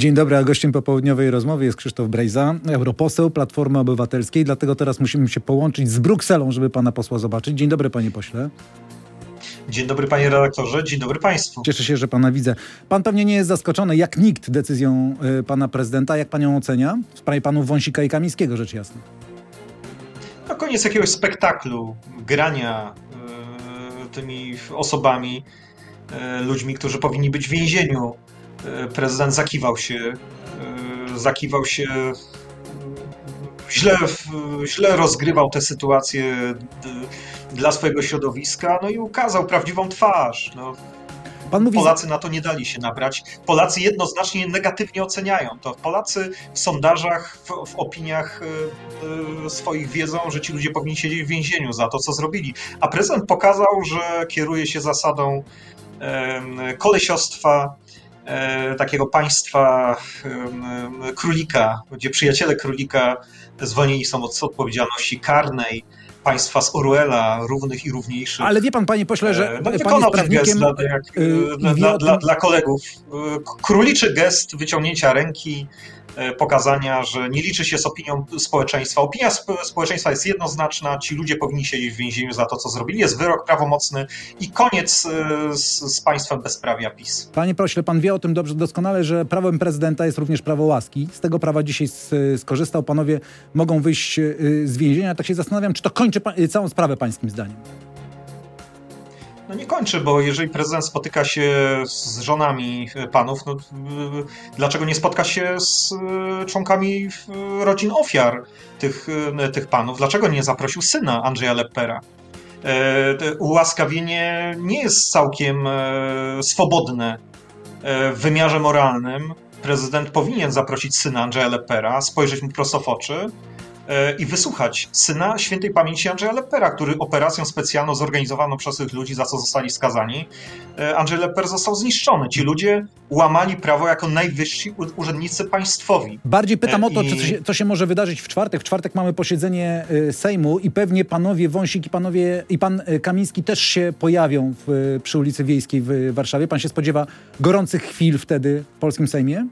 Dzień dobry, a gościem popołudniowej rozmowy jest Krzysztof Brejza, europoseł Platformy Obywatelskiej, dlatego teraz musimy się połączyć z Brukselą, żeby pana posła zobaczyć. Dzień dobry, panie pośle. Dzień dobry panie redaktorze, dzień dobry państwu. Cieszę się, że pana widzę. Pan pewnie nie jest zaskoczony, jak nikt, decyzją y, pana prezydenta. Jak pan ją ocenia? W sprawie panów Wąsika i Kamińskiego, rzecz jasna. No koniec jakiegoś spektaklu, grania y, tymi osobami, y, ludźmi, którzy powinni być w więzieniu. Y, prezydent zakiwał się, y, zakiwał się, y, źle, źle rozgrywał tę sytuację dla swojego środowiska, no i ukazał prawdziwą twarz. No, mówi... Polacy na to nie dali się nabrać. Polacy jednoznacznie negatywnie oceniają to. Polacy w sondażach, w, w opiniach y, swoich wiedzą, że ci ludzie powinni siedzieć w więzieniu za to, co zrobili. A prezydent pokazał, że kieruje się zasadą y, kolesiostwa, takiego państwa królika, gdzie przyjaciele królika zwolnieni są od odpowiedzialności karnej, państwa z Orwella, równych i równiejszych. Ale wie pan, panie pośle, że e, no, pan jest prawnikiem... Dla, jak, yy, dla, dla, dla, kolegów. Króliczy gest wyciągnięcia ręki, E, pokazania, że nie liczy się z opinią społeczeństwa. Opinia społeczeństwa jest jednoznaczna, ci ludzie powinni siedzieć w więzieniu za to, co zrobili. Jest wyrok prawomocny i koniec e, z, z państwem bezprawia PiS. Panie pośle, pan wie o tym dobrze doskonale, że prawem prezydenta jest również prawo łaski. Z tego prawa dzisiaj skorzystał. Panowie mogą wyjść e, z więzienia. Tak się zastanawiam, czy to kończy całą sprawę pańskim zdaniem. No nie kończy, bo jeżeli prezydent spotyka się z żonami panów, no, dlaczego nie spotka się z e, członkami rodzin ofiar tych, e, tych panów? Dlaczego nie zaprosił syna Andrzeja Leppera? E, ułaskawienie nie jest całkiem swobodne w wymiarze moralnym. Prezydent powinien zaprosić syna Andrzeja Leppera, spojrzeć mu prosto w oczy E, i wysłuchać syna świętej pamięci Andrzeja Lepera, który operacją specjalną zorganizowaną przez tych ludzi, za co zostali skazani, e, Andrzej Leper został zniszczony. Ci ludzie łamali prawo jako najwyżsi urzędnicy państwowi. Bardziej pytam o to, I... co, się, co się może wydarzyć w czwartek. W czwartek mamy posiedzenie Sejmu i pewnie panowie Wąsik i panowie i pan Kamiński też się pojawią w, przy ulicy Wiejskiej w Warszawie. Pan się spodziewa gorących chwil wtedy w polskim Sejmie?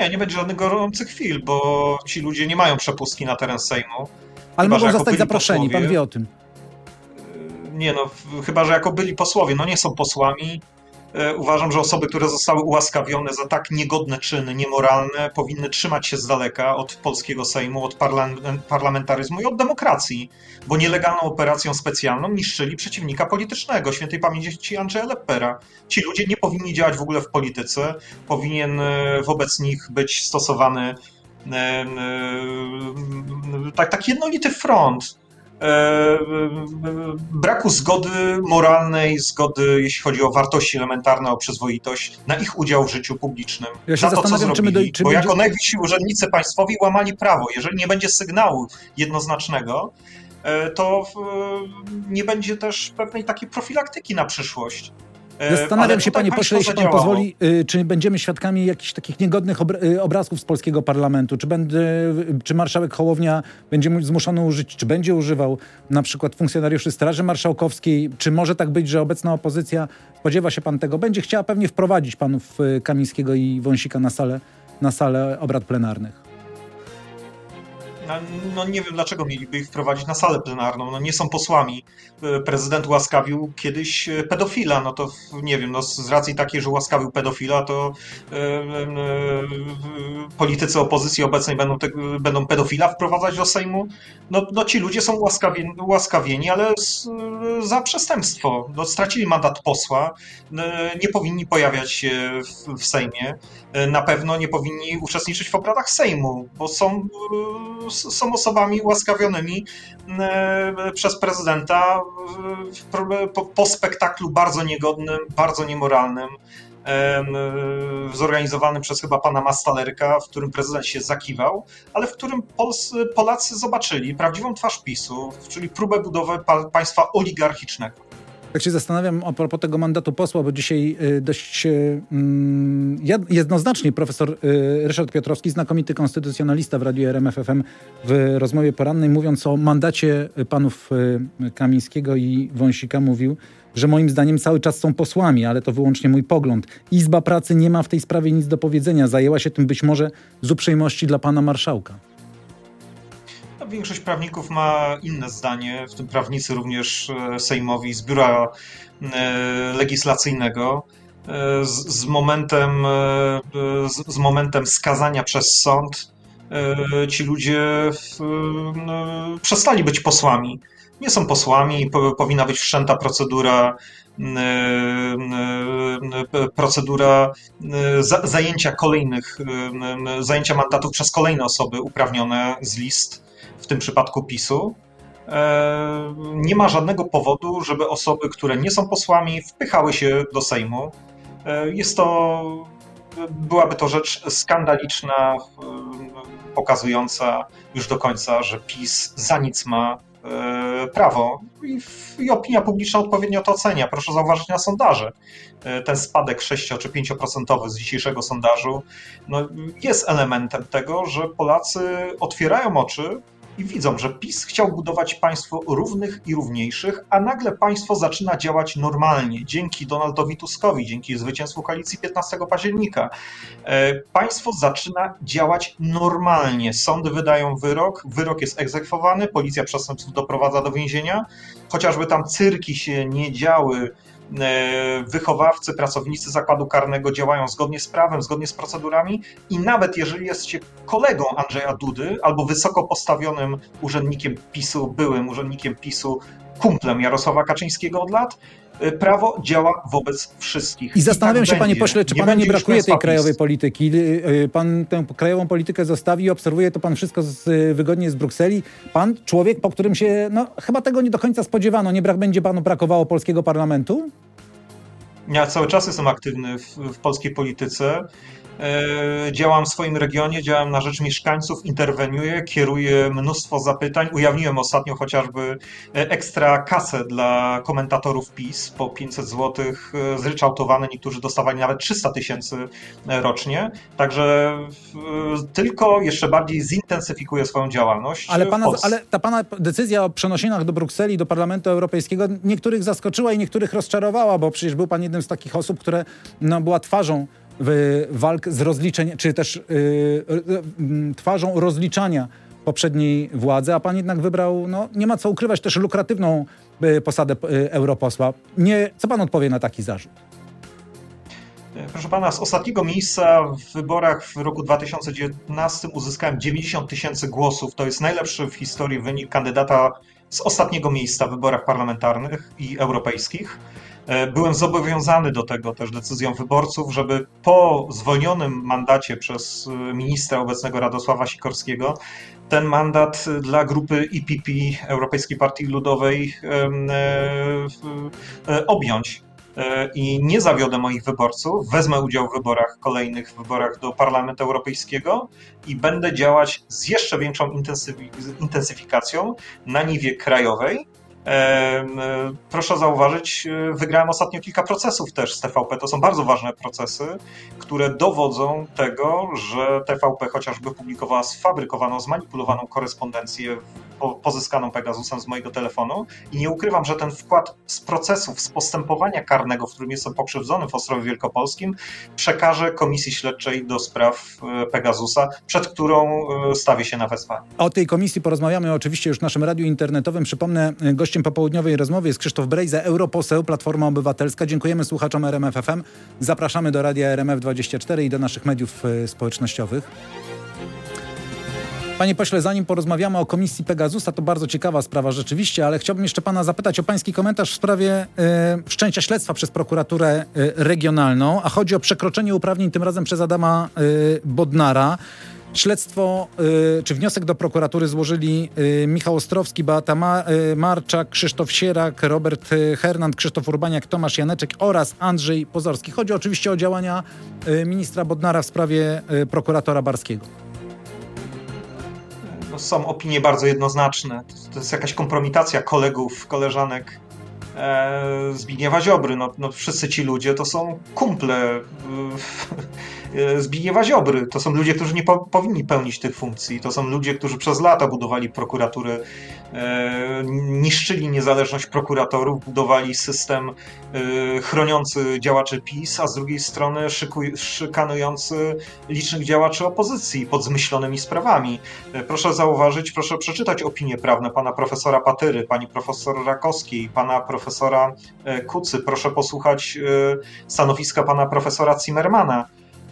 Nie, nie będzie żadnych gorących chwil, bo ci ludzie nie mają przepustki na teren Sejmu. Ale chyba, mogą zostać zaproszeni, posłowie, pan wie o tym. Nie no, chyba, że jako byli posłowie, no nie są posłami, uważam, że osoby, które zostały ułaskawione za tak niegodne czyny, niemoralne, powinny trzymać się z daleka od polskiego Sejmu, od parlamentaryzmu i od demokracji, bo nielegalną operacją specjalną niszczyli przeciwnika politycznego, świętej pamięci Andrzeja Leppera. Ci ludzie nie powinni działać w ogóle w polityce, powinien e, wobec nich być stosowany e, tak, tak jednolity front E, braku zgody moralnej, zgody, jeśli chodzi o wartości elementarne, o przyzwoitość, na ich udział w życiu publicznym. Ja się za to, co zrobili. Do, Bo będzie... jako najwyżsi urzędnicy państwowi łamali prawo. Jeżeli nie będzie sygnału jednoznacznego, e, to nie będzie też pewnej takiej profilaktyki na przyszłość. E, Zastanawiam się, panie pośle, jeśli pan pozwoli, y, czy będziemy świadkami jakichś takich niegodnych y, obrazków z polskiego parlamentu? Czy, będzie, czy marszałek Hołownia będzie zmuszony użyć, czy będzie używał na przykład funkcjonariuszy Straży Marszałkowskiej? Czy może tak być, że obecna opozycja, spodziewa się pan tego, będzie chciała pewnie wprowadzić panów y, Kamińskiego i Wąsika na salę, na salę obrad plenarnych? No, nie wiem, dlaczego mieliby ich wprowadzić na salę plenarną. No nie są posłami. E, prezydent łaskawił kiedyś e, pedofila. No to nie wiem, no z racji takiej, że łaskawił pedofila, to e, e, politycy opozycji obecnej będą, te, będą pedofila wprowadzać do Sejmu. No, no ci ludzie są łaskawieni, łaskawieni ale z, za przestępstwo. No, stracili mandat posła, nie powinni pojawiać się w, w Sejmie. Na pewno nie powinni uczestniczyć w obradach Sejmu, bo są są osobami łaskawionymi e, przez prezydenta po spektaklu bardzo niegodnym, bardzo niemoralnym, e, zorganizowanym przez chyba pana Mastalerka, w którym prezydent się zakiwał, ale w którym Polacy zobaczyli prawdziwą twarz PiSu, czyli próbę budowy państwa oligarchicznego. Tak się zastanawiam a propos tego mandatu posła, bo dzisiaj y, dość y, mm, jednoznacznie profesor y, Ryszard Piotrowski, znakomity konstytucjonalista w Radiu RMFFM w rozmowie porannej, mówiąc o mandacie panów Kamińskiego i Wąsika, mówił, że moim zdaniem cały czas są posłami, ale to wyłącznie mój pogląd. Izba Pracy nie ma w tej sprawie nic do powiedzenia. Zajęła się tym być może z uprzejmości dla pana marszałka. Większość prawników ma inne zdanie, w tym prawnicy również e, sejmowi z biura e, legislacyjnego. E, z, z momentem, z momentem skazania przez sąd ci ludzie w, no, przestali być posłami. Nie są posłami, po, powinna być wszczęta procedura procedura zajęcia kolejnych, zajęcia mandatów przez kolejne osoby uprawnione z list w tym przypadku PiSu, e, nie ma żadnego powodu, żeby osoby, które nie są posłami, wpychały się do Sejmu. E, jest to, byłaby to rzecz skandaliczna, e, pokazująca już do końca, że PiS za nic ma prawo i, i opinia publiczna odpowiednio to ocenia. Proszę zauważyć na sondaże. Ten spadek 6 czy 5% z dzisiejszego sondażu no, jest elementem tego, że Polacy otwierają oczy i widzą, że PiS chciał budować państwo równych i równiejszych, a nagle państwo zaczyna działać normalnie dzięki Donaldowi Tuskowi, dzięki zwycięstwu koalicji 15 października. E, państwo zaczyna działać normalnie. Sądy wydają wyrok, wyrok jest egzekwowany, policja przestępców doprowadza do więzienia. Chociażby tam cyrki się nie działy, wychowawcy, pracownicy zakładu karnego działają zgodnie z prawem, zgodnie z procedurami i nawet jeżeli jesteście kolegą Andrzeja Dudy albo wysoko postawionym urzędnikiem PiSu, byłym urzędnikiem PiSu, kumplem Jarosława Kaczyńskiego od lat, e, prawo działa wobec wszystkich. I zastanawiam I tak się, będzie. panie pośle, czy nie pana nie brakuje tej krajowej polityki? E, pan tę krajową politykę zostawi i obserwuje to pan wszystko z, wygodnie z Brukseli. Pan, człowiek, po którym się, no chyba tego nie do końca spodziewano, nie brak, będzie panu brakowało polskiego parlamentu? Ja cały czas jestem aktywny w, w polskiej polityce. E, działam w swoim regionie, działam na rzecz mieszkańców, interweniuję, kieruję mnóstwo zapytań. Ujawniłem ostatnio chociażby e, ekstra kasę dla komentatorów PiS po 500 zł, e, zryczałtowane, niektórzy dostawali nawet 300 tysięcy rocznie. Także tylko jeszcze bardziej zintensyfikuję swoją działalność. Ale, pana, ale ta pana decyzja o przenosinach do Brukseli, do Parlamentu Europejskiego niektórych zaskoczyła i niektórych rozczarowała, bo przecież był pan jednym z takich osób, które no, była twarzą walk z rozliczeń, czy też yy, twarzą rozliczania poprzedniej władzy, a pan jednak wybrał, no nie ma co ukrywać, też lukratywną y, posadę y, europosła. Nie, co pan odpowie na taki zarzut? Proszę pana, z ostatniego miejsca w wyborach w roku 2019 uzyskałem 90 tysięcy głosów. To jest najlepszy w historii wynik kandydata z ostatniego miejsca w wyborach parlamentarnych i europejskich. E, byłem zobowiązany do tego też decyzją wyborców, żeby po zwolnionym mandacie przez e, ministra obecnego Radosława Sikorskiego ten mandat dla grupy EPP, Europejskiej Partii Ludowej, e, objąć. I nie zawiodę moich wyborców, wezmę udział w wyborach, kolejnych wyborach do Parlamentu Europejskiego i będę działać z jeszcze większą intensyfikacją na niwie krajowej, E, proszę zauważyć, e, wygrałem ostatnio kilka procesów też z TVP. To są bardzo ważne procesy, które dowodzą tego, że TVP chociażby publikowała sfabrykowaną, zmanipulowaną korespondencję pozyskaną Pegasusem z mojego telefonu i nie ukrywam, że ten wkład z procesów, z postępowania karnego, w którym jestem pokrzywdzony w Ostrowie Wielkopolskim, przekażę Komisji Śledczej do spraw e, Pegasusa, przed którą stawię się na wezwanie. O tej komisji porozmawiamy oczywiście już w naszym radiu internetowym. Przypomnę, gościem Gościem popołudniowej rozmowy jest Krzysztof Brejza, europoseł Platforma Obywatelska. Dziękujemy słuchaczom RMFFM. Zapraszamy do radia RMF24 i do naszych mediów e, społecznościowych. Panie pośle, zanim porozmawiamy o komisji Pegasusa, to bardzo ciekawa sprawa rzeczywiście, ale chciałbym jeszcze pana zapytać o pański komentarz w sprawie y, wszczęcia śledztwa przez prokuraturę y, regionalną, a chodzi o przekroczenie uprawnień tym razem przez Adama y, Bodnara. Śledztwo, y, czy wniosek do prokuratury złożyli y, Michał Ostrowski, Beata Ma, y, Marczak, Krzysztof Sierak, Robert Hernand, Krzysztof Urbaniak, Tomasz Janeczek oraz Andrzej Pozorski. Chodzi oczywiście o działania ministra Bodnara w sprawie prokuratora Barskiego. Są opinie bardzo jednoznaczne. To jest jakaś kompromitacja kolegów, koleżanek e, Zbigniewa Ziobry. No, no, wszyscy ci ludzie to są kumple e, Zbigniewa Ziobry. To są ludzie, którzy nie po, powinni pełnić tych funkcji. To są ludzie, którzy przez lata budowali prokuratury, e, niszczyli niezależność prokuratorów, budowali system e, chroniący działaczy PiS, a z drugiej strony szykuj, szykanujący licznych działaczy opozycji pod zmyślonymi sprawami. E, proszę zauważyć, proszę przeczytać opinie prawne pana profesora Patyry, pani profesor Rakowskiej, pana profesora e, Kucy. Proszę posłuchać e, stanowiska pana profesora Zimmermana.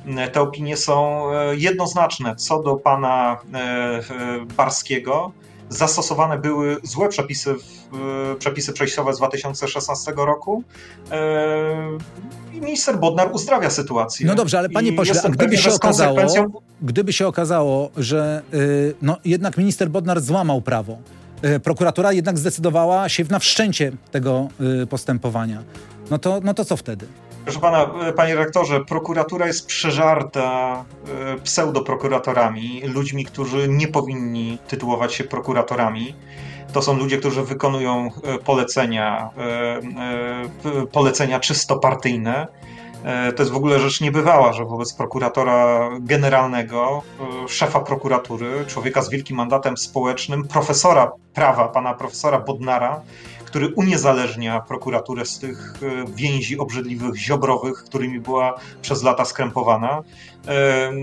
E, te opinie są jednoznaczne co do pana Barskiego. Zastosowane były złe przepisy, przepisy przejściowe z 2016 roku i minister Bodnar uzdrawia sytuację. No dobrze, ale panie pośle, a gdyby się, okazało, gdyby się okazało, że no, jednak minister Bodnar złamał prawo, prokuratura jednak zdecydowała się na wszczęcie tego e, postępowania. No to, no to co wtedy? Proszę pana, e, panie rektorze, prokuratura jest przeżarta pseudoprokuratorami, ludźmi, którzy nie powinni tytułować się prokuratorami. To są ludzie, którzy wykonują polecenia, polecenia czysto partyjne E, to jest w ogóle rzecz niebywała, że wobec prokuratora generalnego, e, szefa prokuratury, człowieka z wielkim mandatem społecznym, profesora prawa, pana profesora Bodnara, który uniezależnia prokuraturę z tych e, więzi obrzydliwych, ziobrowych, którymi była przez lata skrępowana. E, e,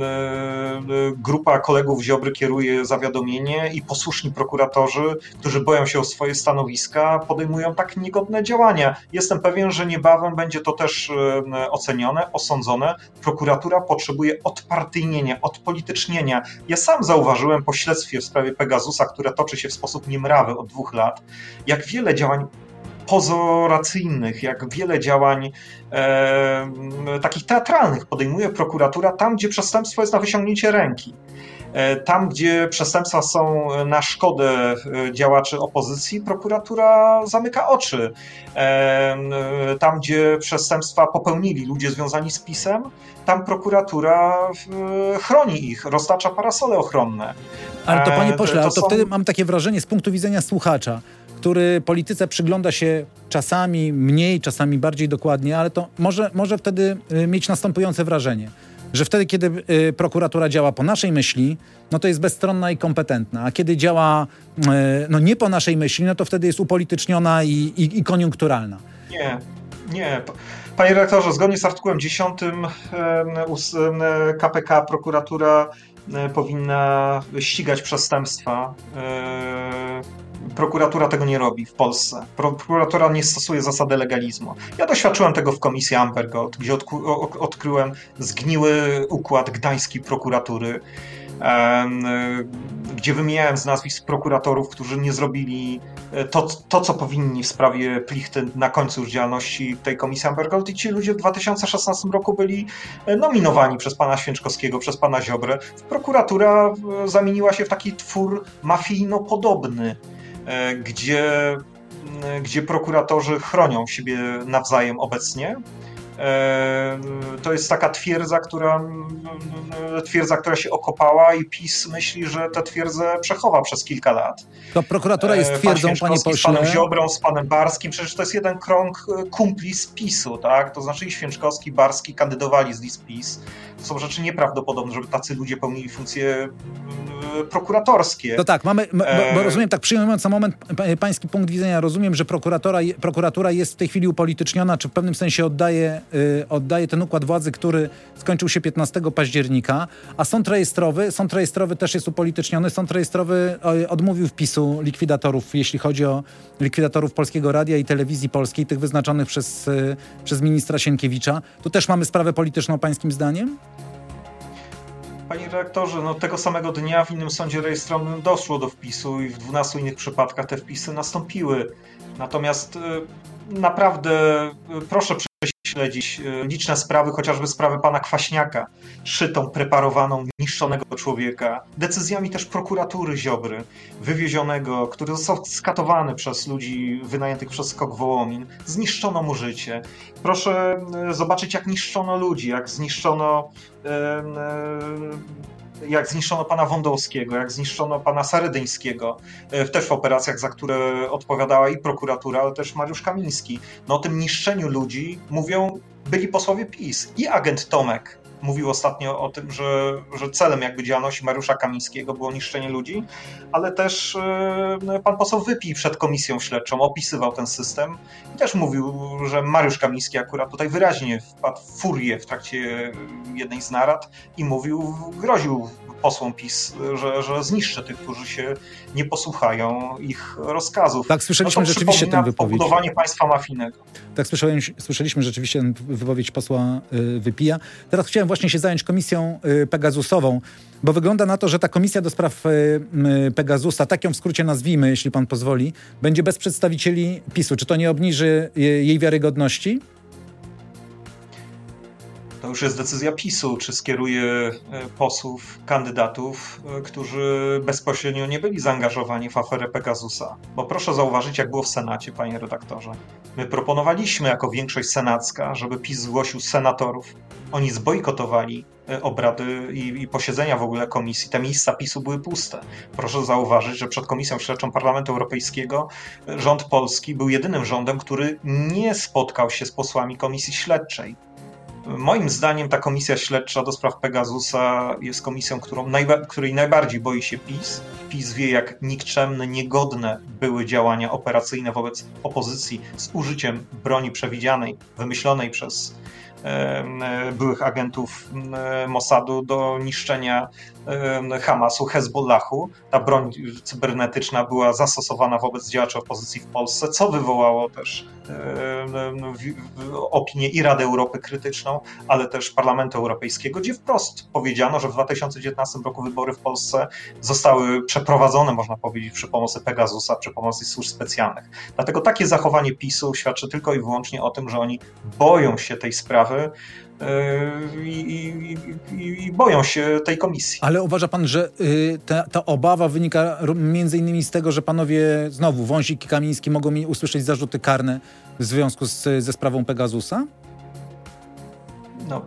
grupa kolegów Ziobry kieruje zawiadomienie i posłuszni prokuratorzy, którzy boją się o swoje stanowiska, podejmują tak niegodne działania. Jestem pewien, że niebawem będzie to też ocenione, osądzone. Prokuratura potrzebuje odpartyjnienia, odpolitycznienia. Ja sam zauważyłem po śledztwie w sprawie Pegasusa, które toczy się w sposób niemrawy od dwóch lat, jak wiele działań pozoracyjnych, jak wiele działań e, takich teatralnych podejmuje prokuratura tam, gdzie przestępstwo jest na wyciągnięcie ręki. E, tam, gdzie przestępstwa są na szkodę e, działaczy opozycji, prokuratura zamyka oczy. E, tam, gdzie przestępstwa popełnili ludzie związani z PiSem, tam prokuratura chroni ich, roztacza parasole ochronne. Ale to panie pośle, to, to, to są... wtedy mam takie wrażenie z punktu widzenia słuchacza, który polityce przygląda się czasami mniej, czasami bardziej dokładnie, ale to może, może wtedy y, mieć następujące wrażenie, że wtedy, kiedy y, prokuratura działa po naszej myśli, no to jest bezstronna i kompetentna, a kiedy działa y, no nie po naszej myśli, no to wtedy jest upolityczniona i, i, i koniunkturalna. Nie, nie. Panie redaktorze, zgodnie z artykułem 10 KPK prokuratura powinna ścigać przestępstwa prokuratura tego nie robi w Polsce. Prokuratura nie stosuje zasady legalizmu. Ja doświadczyłem tego w komisji Ambergold, gdzie odkryłem zgniły układ gdańskiej prokuratury, gdzie wymieniałem z nazwisk prokuratorów, którzy nie zrobili e, to, to, co powinni w sprawie Plichty na końcu już działalności tej komisji Ambergold i ci ludzie w 2016 roku byli e, nominowani przez pana Święczkowskiego, przez pana Ziobrę. Prokuratura e, zamieniła się w taki twór mafijno-podobny. E, gdzie, gdzie prokuratorzy chronią siebie nawzajem obecnie. E, to jest taka twierdza, która, twierdza, która się okopała i PiS myśli, że tę twierdzę przechowa przez kilka lat. To prokuratura jest e, twierdzą, Pan panie pośle. Z panem Ziobrą, z panem Barskim, przecież to jest jeden krąg kumpli z PiSu, tak? To znaczy i Święczkowski, Barski kandydowali z list PiS. To są rzeczy nieprawdopodobne, żeby tacy ludzie pełnili funkcje prokuratorskie. To tak, mamy, bo, bo rozumiem, tak przyjmując na moment pański punkt widzenia, rozumiem, że prokuratura, prokuratura jest w tej chwili upolityczniona, czy w pewnym sensie oddaje, y, oddaje ten układ władzy, który skończył się 15 października, a sąd rejestrowy, sąd rejestrowy też jest upolityczniony, sąd rejestrowy odmówił wpisu likwidatorów, jeśli chodzi o likwidatorów Polskiego Radia i Telewizji Polskiej, tych wyznaczonych przez, przez ministra Sienkiewicza. Tu też mamy sprawę polityczną pańskim zdaniem? Panie redaktorze, no tego samego dnia w innym sądzie rejestrowym doszło do wpisu i w 12 innych przypadkach te wpisy nastąpiły. Natomiast y, naprawdę y, proszę śledzić e, liczne sprawy, chociażby sprawy pana Kwaśniaka, szytą, preparowaną, niszczonego człowieka, decyzjami też prokuratury Ziobry, wywiezionego, który został skatowany przez ludzi wynajętych przez Skok Wołomin, zniszczono mu życie. Proszę e, zobaczyć, jak niszczono ludzi, jak zniszczono e, jak zniszczono pana Wądowskiego, jak zniszczono pana Saredyńskiego, też w operacjach, za które odpowiadała i prokuratura, ale też Mariusz Kamiński. No o tym niszczeniu ludzi mówią byli posłowie PiS i agent Tomek, mówił ostatnio o tym, że, że celem jakby działalności Mariusza Kamińskiego było niszczenie ludzi, ale też e, pan poseł Wypij przed komisją śledczą opisywał ten system i też mówił, że Mariusz Kamiński akurat tutaj wyraźnie wpadł w furię w trakcie jednej z narad i mówił, groził posłom PiS, że, że zniszczy tych, którzy się nie posłuchają ich rozkazów. Tak, słyszeliśmy no rzeczywiście tę wypowiedź. budowanie państwa mafijnego. Tak, słyszałem, słyszeliśmy rzeczywiście wypowiedź posła y, Wypija. Teraz chciałem właśnie się zająć komisją y, Pegazusową, bo wygląda na to, że ta komisja do spraw y, Pegasusa, tak ją w skrócie nazwijmy, jeśli pan pozwoli, będzie bez przedstawicieli PiSu. Czy to nie obniży jej wiarygodności? To już jest decyzja PiSu, czy skieruje e, posłów, kandydatów, e, którzy bezpośrednio nie byli zaangażowani w aferę Pegasusa. Bo proszę zauważyć, jak było w Senacie, panie redaktorze. My proponowaliśmy jako większość senacka, żeby PiS zgłosił senatorów. Oni zbojkotowali e, obrady i, i, posiedzenia w ogóle komisji. Te miejsca PiSu były puste. Proszę zauważyć, że przed Komisją Śledczą Parlamentu Europejskiego rząd polski był jedynym rządem, który nie spotkał się z posłami Komisji Śledczej. Moim zdaniem ta komisja śledcza do spraw Pegasusa jest komisją, którą najba której najbardziej boi się PiS. PiS wie, jak nikczemne, niegodne były działania operacyjne wobec opozycji z użyciem broni przewidzianej, wymyślonej przez byłych agentów Mossadu do niszczenia Hamasu, Hezbollahu. Ta broń cybernetyczna była zastosowana wobec działaczy opozycji w Polsce, co wywołało też opinię i Rady Europy krytyczną, ale też Parlamentu Europejskiego, gdzie wprost powiedziano, że w 2019 roku wybory w Polsce zostały przeprowadzone, można powiedzieć, przy pomocy Pegasusa, przy pomocy służb specjalnych. Dlatego takie zachowanie PiSu świadczy tylko i wyłącznie o tym, że oni boją się tej sprawy, i, i, i, boją się tej komisji. Ale uważa pan, że y, ta, ta, obawa wynika między innymi z tego, że panowie znowu Wąsik i Kamiński mogą mi usłyszeć zarzuty karne w związku z, ze sprawą Pegasusa? No,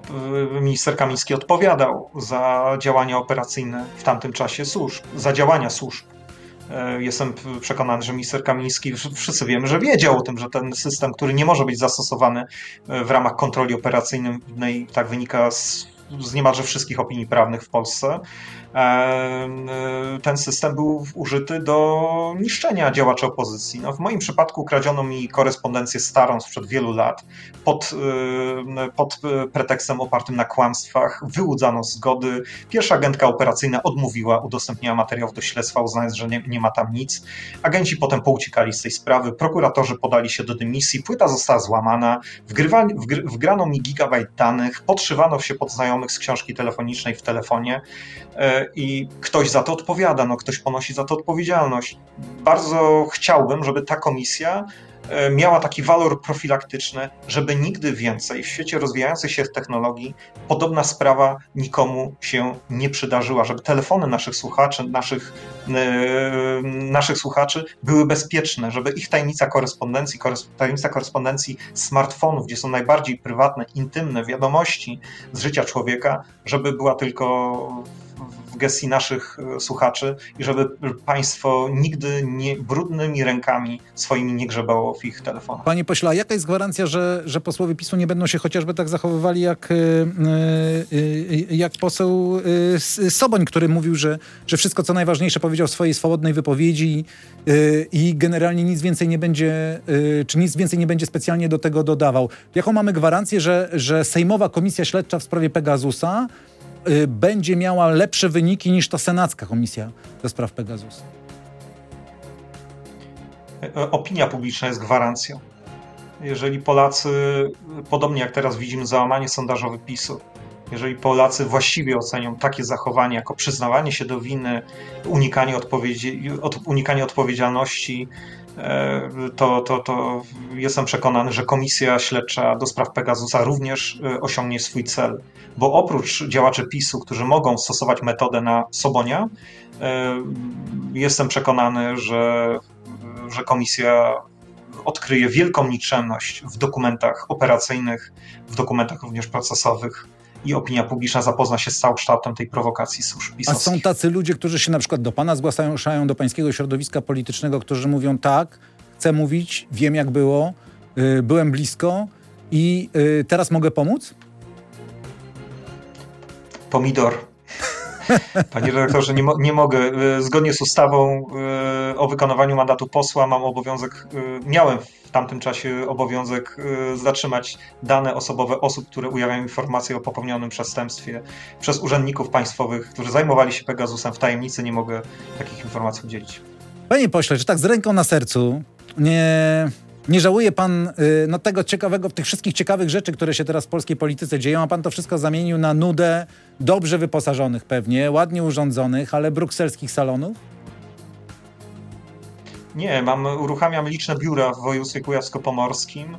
minister Kamiński odpowiadał za działania operacyjne w tamtym czasie służb, za działania służb. E, jestem przekonany, że minister Kamiński, wszyscy wiemy, że wiedział o tym, że ten system, który nie może być zastosowany e, w ramach kontroli operacyjnej, tak wynika z z niemalże wszystkich opinii prawnych w Polsce, e, ten system był użyty do niszczenia działaczy opozycji. No, w moim przypadku kradziono mi korespondencję starą sprzed wielu lat pod, e, pod pretekstem opartym na kłamstwach, wyłudzano zgody. Pierwsza agentka operacyjna odmówiła udostępnienia materiałów do śledztwa, uznając, że nie, nie ma tam nic. Agenci potem pouciekali z tej sprawy, prokuratorzy podali się do dymisji, płyta została złamana, wgrywa, wgr, wgrano mi gigabajt danych, podszywano się pod znajomych znajomych z książki telefonicznej w telefonie e, i ktoś za to odpowiada, no ktoś ponosi za to odpowiedzialność. Bardzo chciałbym, żeby ta komisja miała taki walor profilaktyczny, żeby nigdy więcej w świecie rozwijającej się technologii podobna sprawa nikomu się nie przydarzyła, żeby telefony naszych słuchaczy, naszych, yy, naszych słuchaczy były bezpieczne, żeby ich tajemnica korespondencji, tajemnica korespondencji smartfonów, gdzie są najbardziej prywatne, intymne wiadomości z życia człowieka, żeby była tylko w gestii naszych e, słuchaczy i żeby państwo nigdy nie, brudnymi rękami swoimi nie grzebało w ich telefonach. Panie pośle, a jaka jest gwarancja, że, że posłowie PiSu nie będą się chociażby tak zachowywali jak, e, e, jak poseł Soboń, który mówił, że, że wszystko co najważniejsze powiedział w swojej swobodnej wypowiedzi i generalnie nic więcej nie będzie, czy nic więcej nie będzie specjalnie do tego dodawał. Jaką mamy gwarancję, że, że Sejmowa Komisja Śledcza w sprawie Pegasusa będzie miała lepsze wyniki niż ta senacka komisja do spraw Pegasus? E, opinia publiczna jest gwarancją. Jeżeli Polacy, podobnie jak teraz widzimy załamanie sondażowe PiSu, jeżeli Polacy właściwie ocenią takie zachowanie jako przyznawanie się do winy, unikanie, odpowiedzi, unikanie odpowiedzialności, e, to, to, to jestem przekonany, że komisja śledcza do spraw Pegasusa również e, osiągnie swój cel. Bo oprócz działaczy PiSu, którzy mogą stosować metodę na Sobonia, e, jestem przekonany, że, że komisja odkryje wielką nikczemność w dokumentach operacyjnych, w dokumentach również procesowych i opinia publiczna zapozna się z całokształtem tej prowokacji służb A są tacy ludzie, którzy się na przykład do pana zgłaszają, do pańskiego środowiska politycznego, którzy mówią tak, chcę mówić, wiem jak było, y, byłem blisko i y, teraz mogę pomóc? Pomidor. Panie redaktorze, nie, mo nie mogę. Y, Zgodnie z ustawą y, o wykonywaniu mandatu posła mam obowiązek, y, miałem tamtym czasie obowiązek y, zatrzymać dane osobowe osób, które ujawniają informacje o popełnionym przestępstwie przez urzędników państwowych, którzy zajmowali się Pegasusem w tajemnicy. Nie mogę takich informacji udzielić. Panie pośle, czy tak z ręką na sercu nie, nie żałuje pan y, no, tego ciekawego, tych wszystkich ciekawych rzeczy, które się teraz w polskiej polityce dzieją, a pan to wszystko zamienił na nudę dobrze wyposażonych pewnie, ładnie urządzonych, ale brukselskich salonów? Nie, mam, uruchamiam liczne biura w województwie kujawsko-pomorskim.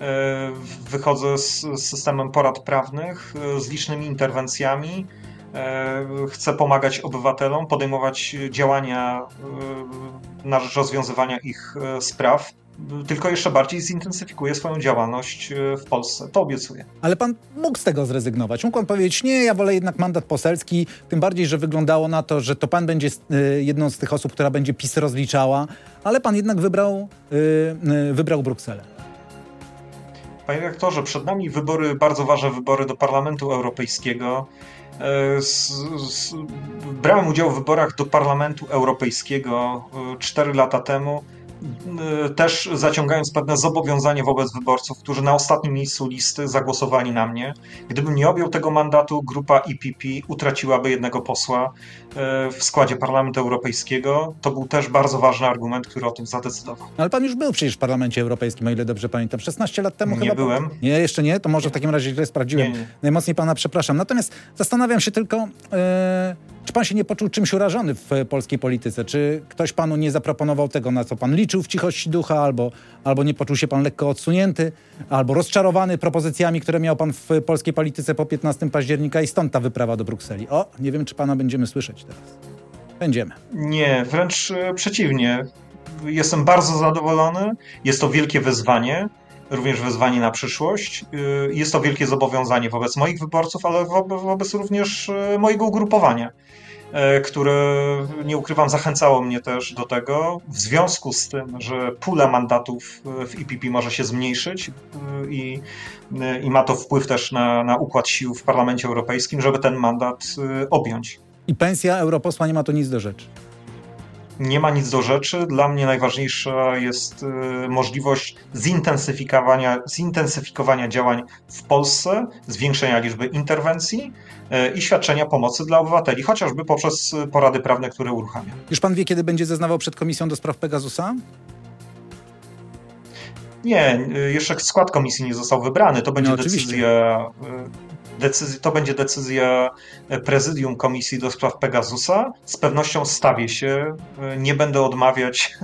E, Wychodzę z, systemem porad prawnych, e, z licznymi interwencjami. E, Chcę pomagać obywatelom, podejmować działania na rzecz rozwiązywania ich spraw. Tylko jeszcze bardziej zintensyfikuję swoją działalność e, w Polsce. To obiecuję. Ale pan mógł z tego zrezygnować. Mógł pan powiedzieć, nie, ja wolę jednak mandat poselski, tym bardziej, że wyglądało na to, że to pan będzie y, jedną z tych osób, która będzie PiS rozliczała, ale pan jednak wybrał, y, wybrał Brukselę. Panie rektorze, przed nami wybory, bardzo ważne wybory do Parlamentu Europejskiego. E, z, z, brałem udział w wyborach do Parlamentu Europejskiego 4 lata temu, e, też zaciągając pewne zobowiązanie wobec wyborców, którzy na ostatnim miejscu listy zagłosowali na mnie. Gdybym nie objął tego mandatu, grupa EPP utraciłaby jednego posła e, w składzie Parlamentu Europejskiego. To był też bardzo ważny argument, który o tym zadecydował. No, Ale pan już był przecież w Parlamencie Europejskim, o ile dobrze pamiętam. 16 lat temu Nie chyba. byłem. Nie, jeszcze nie? To może w takim razie źle sprawdziłem. Nie, nie. Najmocniej pana przepraszam. Natomiast zastanawiam się tylko, e, czy pan się nie poczuł czymś urażony w polskiej polityce? Czy ktoś panu nie zaproponował tego, na co pan liczył w cichości ducha, albo, albo nie poczuł się pan lekko odsunięty, albo rozczarowany propozycjami, które miał pan w polskiej polityce po 15 października i stąd ta wyprawa do Brukseli? O, nie wiem, czy pana będziemy słyszeć teraz. Będziemy. Nie, wręcz e, przeciwnie. Jestem bardzo zadowolony. Jest to wielkie wyzwanie, również wyzwanie na przyszłość. E, Jest to wielkie zobowiązanie wobec moich wyborców, ale wo- wobec również e, mojego ugrupowania, które, nie ukrywam, zachęcało mnie też do tego. W związku z tym, że pula mandatów e, w IPP może się zmniejszyć e, i, e, i ma to wpływ też na, na układ sił w Parlamencie Europejskim, żeby ten mandat e, objąć. I pensja europosła nie ma tu nic do rzeczy. Nie ma nic do rzeczy. Dla mnie najważniejsza jest y, możliwość zintensyfikowania, zintensyfikowania działań w Polsce, zwiększenia liczby interwencji y, i świadczenia pomocy dla obywateli, chociażby poprzez y, porady prawne, które uruchamia. Już pan wie, kiedy będzie zeznawał przed Komisją do Spraw Pegasusa? Nie, jeszcze skład komisji nie został wybrany. To będzie No, oczywiście. Decyzja. to będzie decyzja y, prezydium Komisji do Spraw Pegasusa. Z pewnością stawię się, y, nie będę odmawiać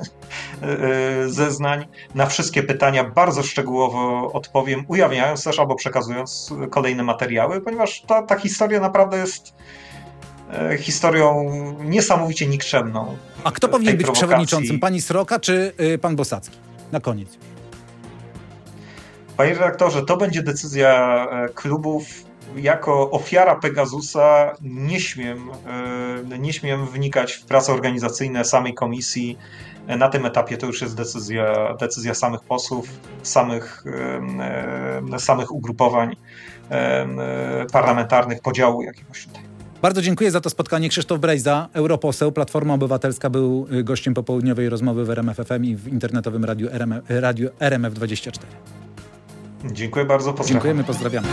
y, zeznań. Na wszystkie pytania bardzo szczegółowo odpowiem, ujawniając też albo przekazując kolejne materiały, ponieważ ta, ta historia naprawdę jest historią niesamowicie nikczemną. A kto powinien być prowokacji. przewodniczącym? Pani Sroka czy y, pan Bosacki? Na koniec. Panie redaktorze, to będzie decyzja e, klubów. Jako ofiara Pegasusa nie śmiem, e, nie śmiem wnikać w prace organizacyjne samej komisji. Na tym etapie to już jest decyzja, decyzja samych posłów, samych, e, samych ugrupowań e, parlamentarnych, podziału jakiegoś tutaj. Bardzo dziękuję za to spotkanie. Krzysztof Brejza, europoseł, Platforma Obywatelska, był gościem popołudniowej rozmowy w RMF FM i w internetowym radiu, RMF, radiu RMF24. Dziękuję bardzo, pozdrawiam. Dziękujemy, pozdrawiamy.